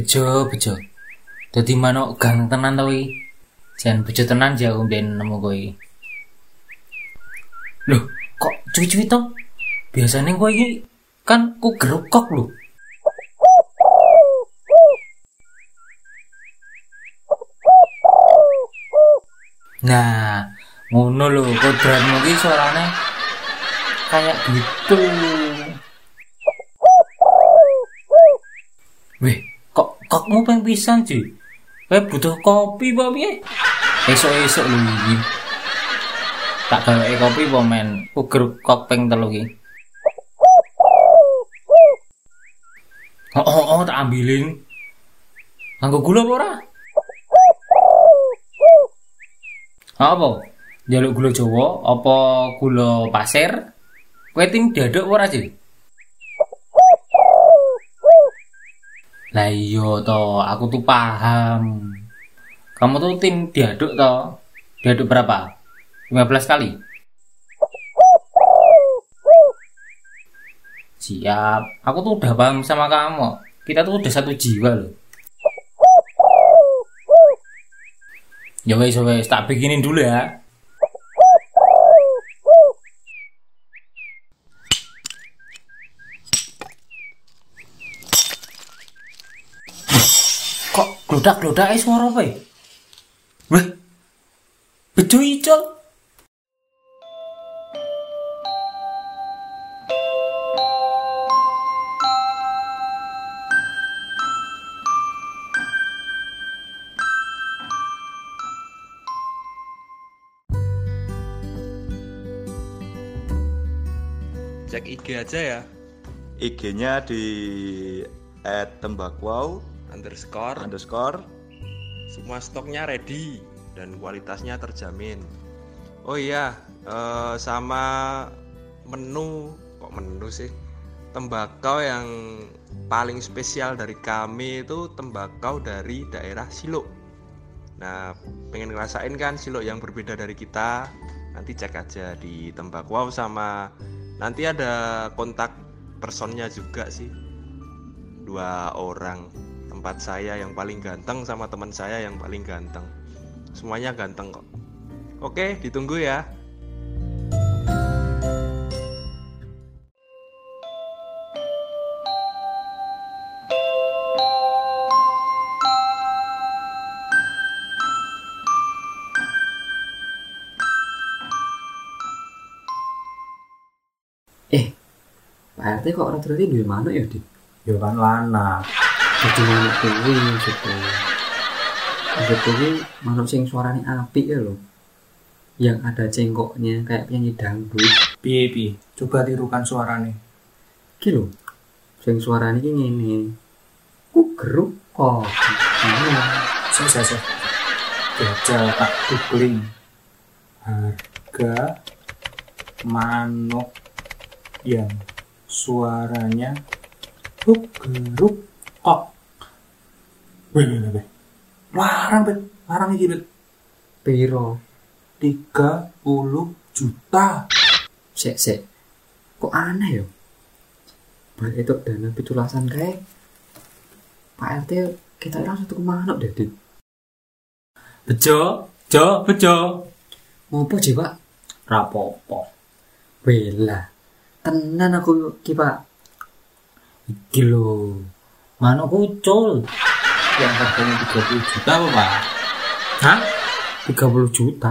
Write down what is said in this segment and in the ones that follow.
Bejo, bejo. Dadi manuk gang tenan to iki. Jan bejo tenan ya aku mbiyen nemu kowe. Loh, kok cuwi-cuwi to? Biasane kowe iki kan ku gerukok lho. Nah, ngono lho kodratmu iki suarane kayak gitu. Weh, kok peng pisan, Ji? Kowe butuh kopi apa piye? Esuk-esuk lho iki. Tak gawe kopi apa men? Uger kok peng telu iki. Oh, oh, oh, tak ambilin. Nganggo gula apa? Apa? Jaluk gula Jawa apa gula pasir? Kowe tim daduk ora, Ji? Lah iya to, aku tuh paham. Kamu tuh tim diaduk to. Diaduk berapa? 15 kali. Siap. Aku tuh udah paham sama kamu. Kita tuh udah satu jiwa loh. Ya wes wes, tak bikinin dulu ya. Kok glodak-glodak suara apa ya? Weh, bejo icol. Cek IG aja ya, IG-nya di @tembakwau underscore. underscore Semua stoknya ready dan kualitasnya terjamin. Oh iya, eh, sama menu kok menu sih? Tembakau yang paling spesial dari kami itu tembakau dari daerah Silo. Nah, pengen ngerasain kan Silo yang berbeda dari kita? Nanti cek aja di Tembakau sama nanti ada kontak personnya juga sih. Dua orang tempat saya yang paling ganteng sama teman saya yang paling ganteng. Semuanya ganteng kok. Oke, ditunggu ya. Eh, Pak RT kok orang ternyata duwe manuk ya, Dik? Ya kan lanang. Jadi manuk kuwi maksudku. Maksudku kuwi manuk sing suarane apik ya lho. Yang ada cengkoknya kayak penyanyi dangdut. Piye piye? Coba tirukan suarane. Ki lho. Sing suarane ki ngene. Ku geruk kok. Saya saya. Jajal tak googling. Harga manuk yang suaranya huk geruk kok. Weh weh weh. Larang bet, larang iki bet. Piro? 30 juta. Sek sek. Kok aneh ya? Balik itu dana pitulasan kae. Pak RT kita langsung tuku manuk deh, Dik. Bejo, jo, bejo. Ngopo sih, Pak? Rapopo. Wela. Tenan aku ki, Pak. Iki lho. Manuk kucul. Yang harganya 30 juta apa, Pak? Hah? 30 juta.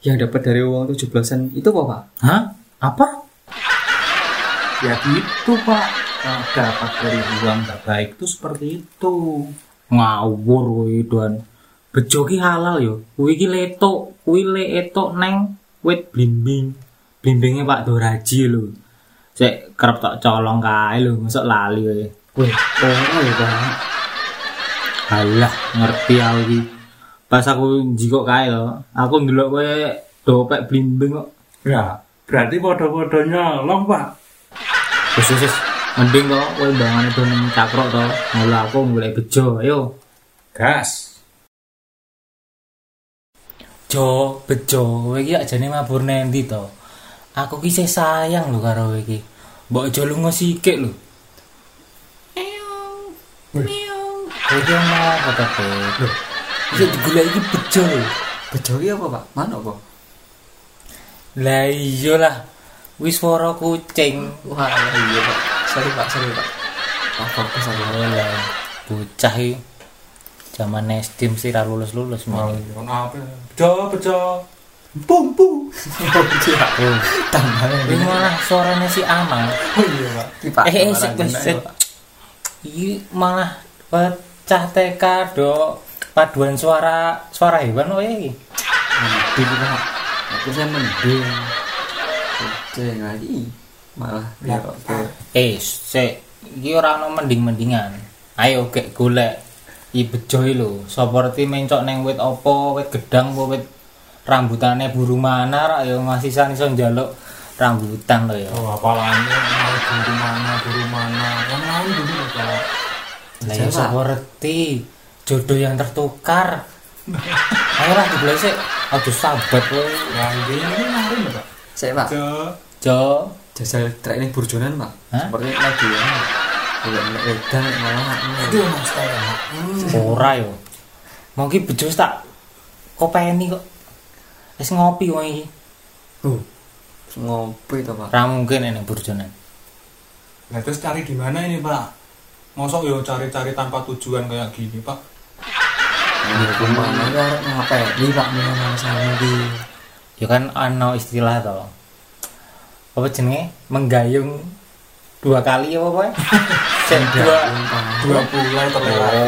Yang dapat dari uang 17-an itu apa, Pak? Hah? Apa? Ya gitu, Pak. Yang dapat dari uang gak baik itu seperti itu. Ngawur kowe Don. Bejo ki halal yo. Kuwi ki letok, kuwi letok neng wit blimbing. Blimbinge Pak Doraji lho. Sik kerep tak colong kae lho, mosok lali kowe. Weh, ora ya, Pak. Alah, ngerti aku iki. Pas aku njikok kae lho, aku ndelok kowe dopek blimbing kok. Ya, berarti podo-podo nyolong, Pak. Wis wis mending kok kowe mbangane do ning cakrok to. Mula aku golek bejo, ayo. Gas. Jo, bejo, kowe iki ajane mabur nendi to? Aku ki sih sayang lho karo kowe iki. Mbok aja lunga sikik lho. Iki mau apa Pet? Lho, iki digolek iki bejo. Bejo iki apa, Pak? Mana apa? Lah iya lah. Wis swara kucing. Wah, iya, Pak. Sorry, Pak, sorry, Pak. Tak fokus aku. Lah, bocah iki. Zaman SD mesti ra lulus-lulus Oh, men. iya, kan apa? Bejo, bejo. Bum, bum. Tambahnya ini malah suaranya si Amal. Oh iya, Pak. Pak. Eh, eh, sik, sik. Iki malah pecah TK do paduan suara suara hewan oh iki. Mending, Pak. Aku saya mending. Kucing lagi. Malah Ya, ya, oke. Eh, sik, iki ora ono mending-mendingan. Ayo gek golek i bejo iki lho. Seperti mencok neng wit apa, wit gedang apa wit rambutane buru mana ra ya masih san iso njaluk rambutan lho ya. Oh, apalagi mau guru mana, guru mana. Yang lain dulu loh, Pak. Lah ya seperti jodoh yang tertukar. Ayolah dibeli sik. Aduh sahabat kowe. Yang ini loh, Pak. Saya, Pak. Jo, Jajal trek ini burjonan, Pak. Seperti lagi ya. Kalau nek wedang nek malah Aduh, Mas. Hmm. ora yo. Mungkin bejo tak kopeni kok. Wis ngopi kowe iki. Ngopi to, Pak. Ra mungkin ini burjonan. Nah, terus cari di mana ini, Pak? Mosok yo cari-cari tanpa tujuan kayak gini, Pak. Ini ke mana ya ngapain? Ini Pak mana sama di Ya kan ana istilah to. Apa jenenge? Menggayung dua kali apa apa? Sing dua Dua pulau terlewati.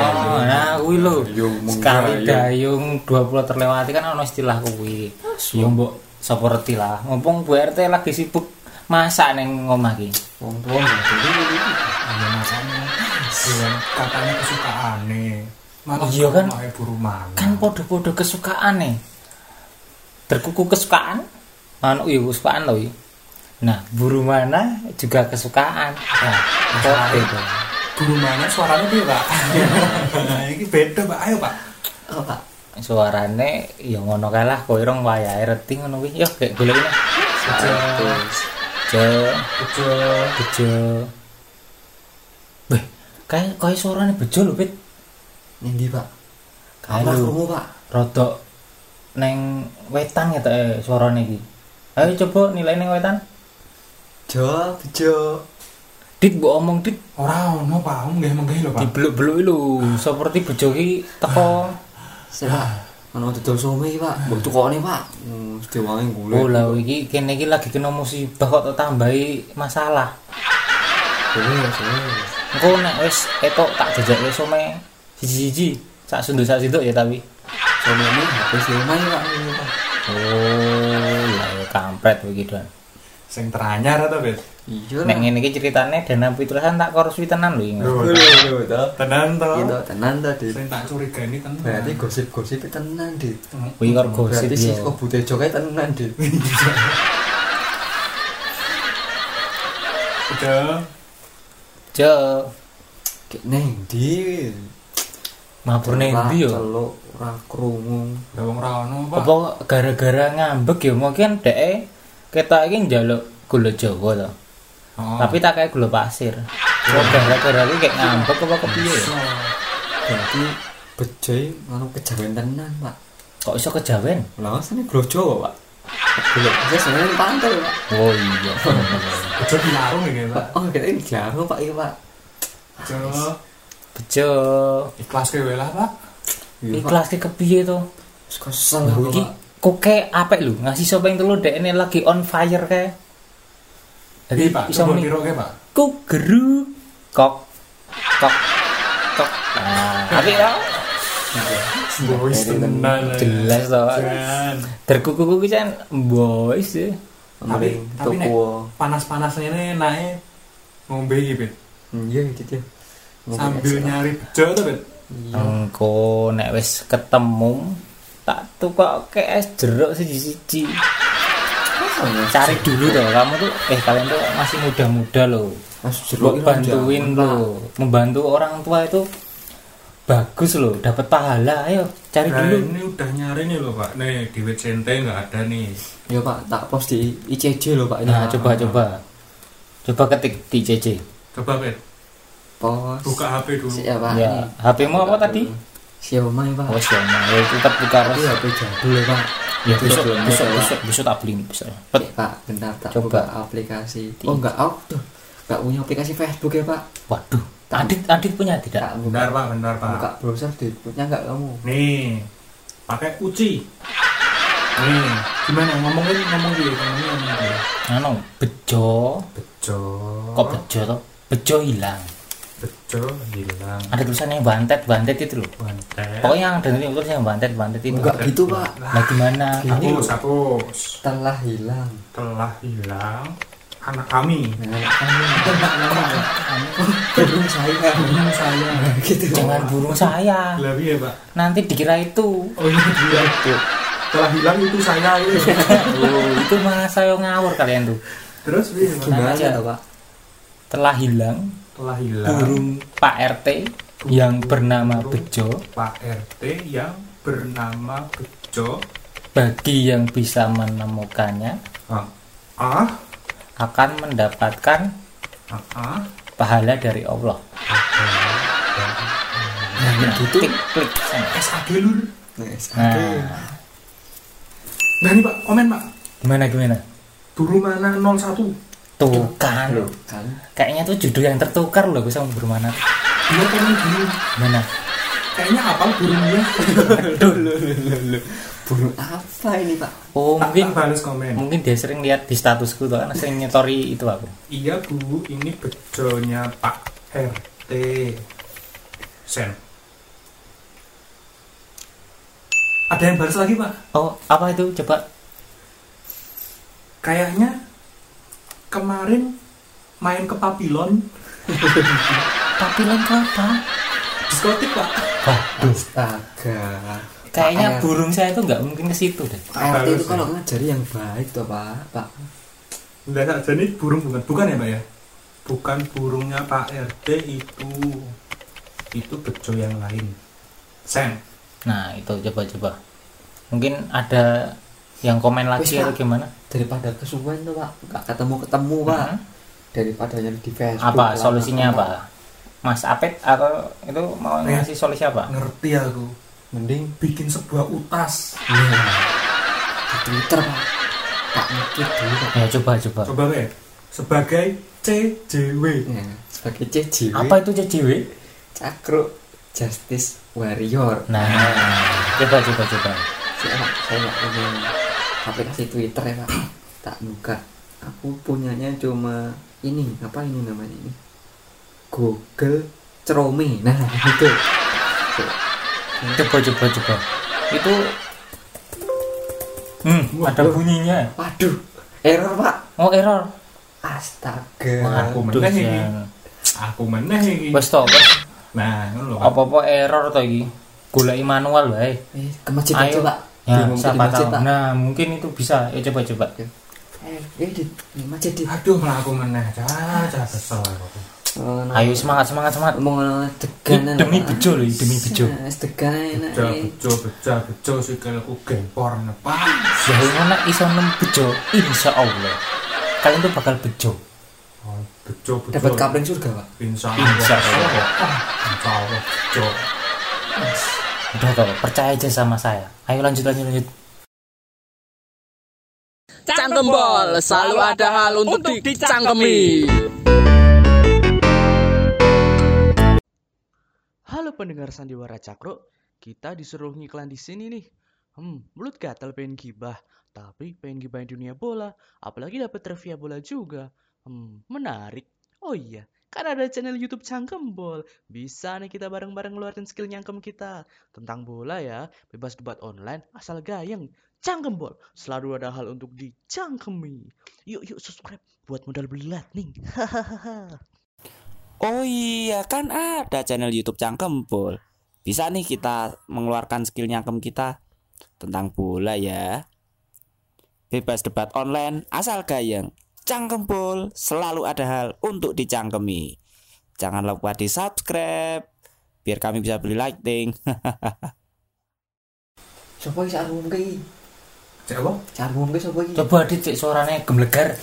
Oh, nah kuwi lho. Dayung, Sekali menggayung. dayung 20 terlewati kan ana istilah kuwi. Ya mbok seperti lah. Mumpung Bu RT lagi sibuk masak ning omah iki. Wong dulu Iya, masanya. Iya, katanya kesukaane. Malah Iya kan? mana. Kan podo-podo kesukaan nih. Terkuku kesukaan. Anu iya kesukaan loh. iya. Nah, buru mana juga kesukaan. Nah, kok itu. Buru mana suaranya dia, Pak? Nah, ini beda, Pak. Ayo, Pak. Oh, Pak. Suarane ya ngono kae lah, kowe rong wayahe reti ngono kuwi. Yo, gek golek. Terus Jo, Bejo. bejo. Beh, kayak kayak suarane bejo lho, Pit. Nindi, Pak. Apa lho. Pak? Rodok neng wetan ya eh suarane iki. Ayo coba nilai neng wetan. Jo, bejo. Dit mbok omong dit Ora ono, Pak. Om nggih menggih lho, Pak. dibeluk-beluk lho seperti bejo iki teko. Saya, Ono dodol some iki, Pak. Mbok tukokne, Pak. Hmm, mesti wangi golek. Oh lah iki kene iki lagi kena musibah kok tambahi masalah. Boleh, boleh. Engko nek wis etok tak jajakke some siji-siji. Sak sunduk sak sinduk ya tapi. Some ini siomay, Pak. Ini, Pak. Oh, lah ya kampret begitu. Sing teranyar atau, Bet? Iya Nek ngene iki ceritane dana pitulisan tak korupsi tenan lho iki. Lho, to. tenan to. Gitu, tenan to, Dit. Sing tak curigani tenan. Berarti gosip-gosip tenan, Dit. Kuwi kok gosip Berarti si yo. Kobutejo kae tenan, Dit. Bejo. Jo, Kayak neng di. mabur ning ndi yo? Celuk ora krungu. Lah wong ra ono, Pak. Apa gara-gara ngambek ya mungkin dhek ketok iki njaluk gula Jawa to. Oh. Tapi tak kayak gula pasir. Kok gara-gara iki kayak ngambek apa kepiye ya? Berarti bejoy anu kejawen tenan, Pak. Kok iso kejawen? Lah asane grojo, Pak. Belum, saya sebenarnya pantai, Pak. Oh iya. Bejo dilarung iki, Pak. Oh, kayaknya dilarang, Pak, iya, Pak. Bejo. Bejo. Ikhlas ke lah, Pak. Iya, Pak. Ikhlas ki kepiye to? Terus Kesel aku, Pak. kok kayak apik lho ngasih sopeng telu dek ini lagi on fire kayak. Jadi Pak, iso coba muni ku geru kok kok kok. Nah, tapi ya Boys tenan. jelas to. Terkuku-kuku kan boys ya. Tapi tapi nek panas-panasnya ini naik ngombe iki. Iya, gitu ya. Sambil nyari bejo to, Bet. Iya. Engko nek wis ketemu tak tukok ke es jeruk siji-siji. Cari dulu tuh, kamu tuh eh kalian tuh masih muda-muda loh. Mas Buat bantuin loh, membantu orang tua itu bagus loh, dapat pahala. Ayo cari Nah, dulu. ini udah nyari nih loh, Pak. Nih, di Wecente nggak ada nih. Ya, Pak, tak post di ICJ loh, Pak. ini. Nah, coba coba. Coba ketik di CC. Coba, Bet. pos buka HP dulu siapa Ya, nih HP-mu apa tadi? Xiaomi pak Oh? Ya, tetap buka. HP jadul ya pak Ya, besok, besok, besok, besok tak beli besok. Eh, Bet, pak. Bentar tak Coba. buka aplikasi. Oh enggak oh tuh. Enggak punya aplikasi Facebook ya pak. Waduh, Adit, Adit punya tidak? tak buka. Bentar pak bentar pak. Buka browser di punya enggak kamu? Nih pakai uci. Nih gimana? Ngomongin ngomong dia ngomongin ngomong dia Anu, bejo, bejo. Kok bejo toh? Bejo hilang. Hilang Ada tulisannya bantet, bantet itu loh. bantet Pokoknya yang ada tulisannya bantet, bantet itu. enggak gitu pak Nah, gimana? Hapus hapus telah hilang telah hilang anak kami enggak nama burung saya Burung saya gitu Jangan burung saya. lebih ya pak Nanti dikira itu. oh ini dia telah hilang itu saya ini Oh, itu malah saya ngawur kalian tuh. terus Bi, gimana? aja. pak Telah hilang telah hilang. Burung Pak RT yang bernama Bejo. Pak RT yang bernama Bejo. Bagi yang bisa menemukannya ah ah. akan mendapatkan ah, ah. pahala dari Allah. nah gitu. Klik klik. SAG lur. Nah, nah. Ini pak. Komen pak. Gimana gimana? Buru mana? 01 Tuh kan, Loh, kan kayaknya tuh judul yang tertukar loh gue sama bermana. Dia. Komen gini Gimana? Kayaknya hafal burungnya burung apa ini pak? Oh Tak- mungkin tak balas komen. mungkin dia sering lihat di statusku tuh kan sering nyetori itu aku. Iya bu. Ini bejonya Pak RT Sen. Ada yang balas lagi pak? Oh apa itu? Coba? Kayaknya Kemarin Main ke Papilon. Papilon ke apa? Diskotik pak. Waduh, astaga. Kayaknya Pak burung saya tuh nggak mungkin ke situ deh. Pak RT itu kalau ngajari yang baik tuh pak. Pak. Enggak saja nih burung bukan. Bukan ya pak ya? Bukan burungnya Pak RT itu. Itu bejo yang lain. Sen Nah itu coba-coba. Mungkin ada yang komen lagi Wis, atau Pak. gimana? daripada kesuwen tuh pak nggak ketemu ketemu pak Hmm. daripada nyari di Facebook Apa lama- solusinya apa? Mas Apet atau itu mau Eh. ngasih solusi apa? Ngerti aku mending Bikin sebuah utas ya di Twitter pak pak mikir dulu pak Ya coba coba. Coba ya Sebagai CJW ya, sebagai CJW Apa itu CCW? cakro justice warrior Nah, coba coba coba. saya pak saya punya aplikasi Twitter ya pak tak buka aku punyanya cuma ini apa ini namanya ini Google Chrome nah itu Coba coba coba. Itu Hmm, ada bunyinya. waduh error pak Oh, error. astaga Aku Waduh, meneh iki. Jan. Aku meneh iki. Wes to, wes. Nah, ngono lho. Apa-apa error to iki. Goleki manual wae. eh, ke masjid aja Ayo. pak Ya, siapa tahu. Pak. Nah, mungkin itu bisa. Ya coba coba. eh eh di, di masjid di Aduh, malah aku meneh. Cah, cah kesel aku. Oh. Ayo semangat semangat semangat. mau Ini degan demi bejo loh, demi bejo. degan enak Bejo, bejo, bejo, bejo sikilku gempor nepak. Ya ngono iso nem bejo, insya Allah. Kalian tuh bakal bejo. Oh, bejo, bejo. dapat kapling surga pak Insya Allah. Insya Allah. Ah, Insya Allah. Bejo. Udah tau, percaya aja sama saya. Ayo lanjut lanjut lanjut. Cangkembol, selalu ada hal untuk dicangkemi. Halo pendengar Sandiwara Cakro, kita disuruh ngiklan di sini nih. Hmm, mulut gatal pengen gibah, tapi pengen gibahin dunia bola, apalagi dapat trivia bola juga. Hmm, menarik. Oh iya, kan ada channel YouTube Cangkembol. Bisa nih kita bareng-bareng ngeluarin skill nyangkem kita. Tentang bola ya, bebas debat online, asal gayeng. Cangkembol, selalu ada hal untuk dicangkemi. Yuk yuk subscribe buat modal beli lightning. Hahaha. Oh iya kan ada channel YouTube Cangkempol. Bisa nih kita mengeluarkan skill nyangkem kita tentang bola ya. Bebas debat online asal gayeng. Cangkempol selalu ada hal untuk dicangkemi. Jangan lupa di subscribe biar kami bisa beli lighting. Sopo iki sarung iki sopo iki? Coba dit cek suaranya gemlegar.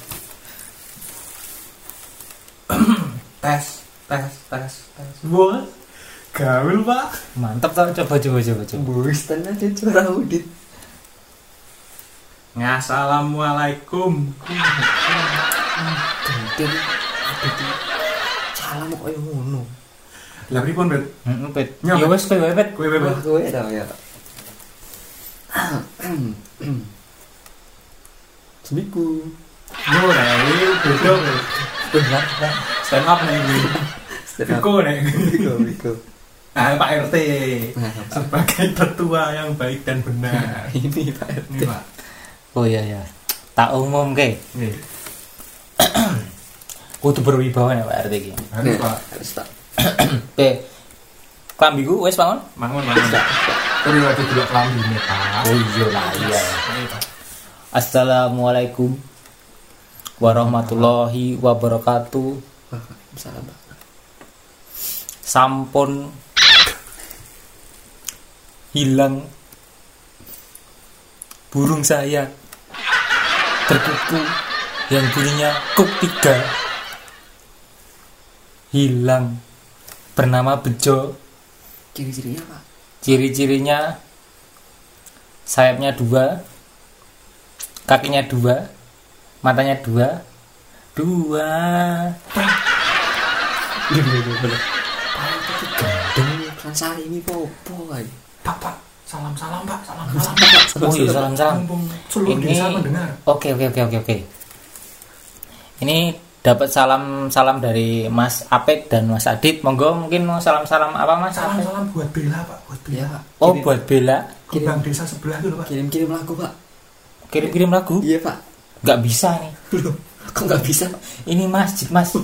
Tes. tes tes tes bos gaul pak Mantap tau coba coba coba coba. Bos tenan suara udit. Assalamualaikum. Udit. Salam kok yang ngono. lah pripun bet Heeh. Nyok, Ya wis kowe Pet. kowe bet kowe tau ya. Semiku. yo iki beda Bet. Benar, stand up nih iki Biko nek Biko, biko. nah Pak RT Nah, sebagai tetua yang baik dan benar ini Pak RT. ini Pak Oh iya ya. Tak umum ke. Nih, Kudu berwibawa nih Pak RT iki. harus Pak Harus tak. Oke. Klambiku wis bangun? mangun mangun Kuri lagi dulu kelambi nih Pak Oh iya lah iya. Pak Assalamualaikum warahmatullahi wabarakatuh. Sampun hilang burung saya terkuku yang bunyinya kuk tiga. Hilang. Bernama bejo. Ciri-cirinya, Pak. ciri-cirinya sayapnya dua kakinya dua matanya dua. Dua. Gendeng kan sari ini popo ae. Pak? Pak salam salam Pak. Salam salam oh iya salam salam seluruh ini oke oke oke oke oke. Ini dapat salam salam dari Mas Apek dan Mas Adit. Monggo mungkin mau salam salam apa Mas salam Apek? salam buat Bella Pak. Buat Bella. Iya, Pak. oh Kirim- buat Bella? Kembang desa sebelah dulu Pak. Kirim-kirim lagu, Pak. kirim-kirim lagu? Iya, Pak. nggak bisa nih Loh, kok nggak bisa? ini masjid mas.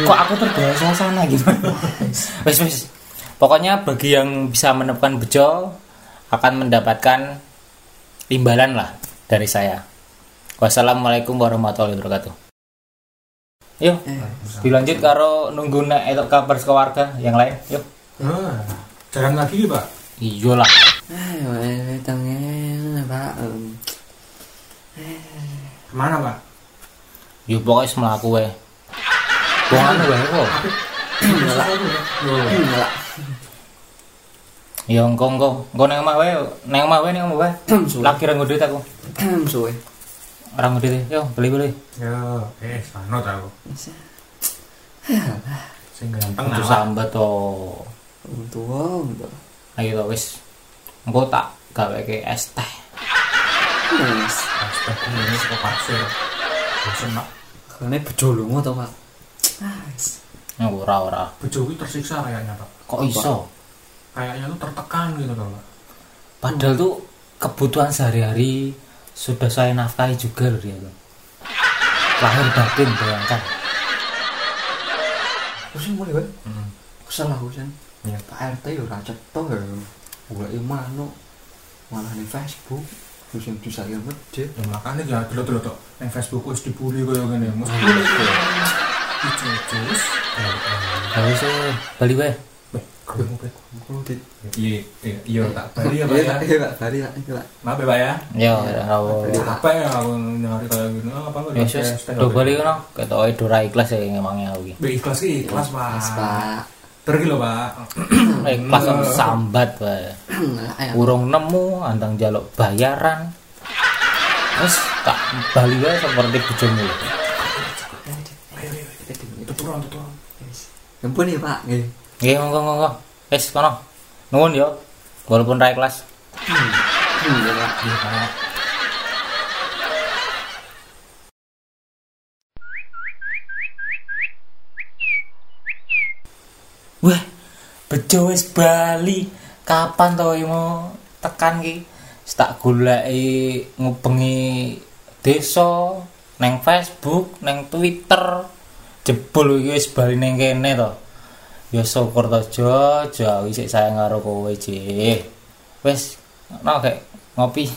Kok aku terbawa suasana gitu? Wes wes pokoknya bagi yang bisa menemukan bejo akan mendapatkan imbalan lah dari saya. Wassalamualaikum warahmatullahi wabarakatuh. Yuk Eh, dilanjut karo nunggu nek etok kabar keluarga yang lain. Yuk. Ah, jalan lagi Pak. Iyalah. Ayo, eh, tangan, Pak. Em, ke mana Pak? Yuk pokoknya semelaku we wong anu wae kok Loh, enggak. Ya engko engko engko nang omah wae nang omah wae nang omah wae lagi ra ngudit aku Suwe. ra ngudit yo beli beli ya eh sanot aku sing gampang nah sambat to. Untuk wong to. Ayo to wis. Engko tak gaweke es teh. Wes. Astagfirullah ini kok pasir bosen Pak Kene bejo lunga to, Pak. Ah. Ya ora ora. bojo kuwi tersiksa kayaknya Pak Kok iso? kayaknya tuh tertekan gitu loh Pak Padahal tuh kebutuhan sehari-hari sudah saya nafkahi juga loh dia tuh. Lahir batin bayangkan. Pusing mulai, Pak. Hmm. Kesel aku sen. Iya. Pak RT yo ora cetho ya. Manuk. Malah di Facebook. Terus yang bisa yang gede. ya makanya ya dulu dulu tuh yang Facebook wis dibully kayak gini mesti Ya wis eh, bali wae. eh Kalau iya iya iya tak balik ya Pak Iya, ya Pak. Iya, Pak. Bari, Pak. Iya, Pak. maaf ya Pak ya Ya ora apa ya aku nyari kayak gini apa enggak Ya wis do bali kono. Ketoke dora ikhlas ya emangnya aku iki. Be ikhlas sih ikhlas Pak Mas, Pak. pergi loh Pak Ikhlas kok sambat ayo. urung nemu antang jaluk bayaran terus tak bali wae seperti bojomu turun turun Ampun ya, Pak. Nggih. nggih monggo monggo. Wis kono. Nuwun yo. Walaupun ra kelas Pak. iya Pak wah bejo wis bali. Kapan to mau tekan ki Wis tak goleki ngubengi desa neng Facebook neng Twitter jebul iki wis bali neng kene to. Ya syukur to jo jo isik sayang karo kowe jih wis kayak ngopi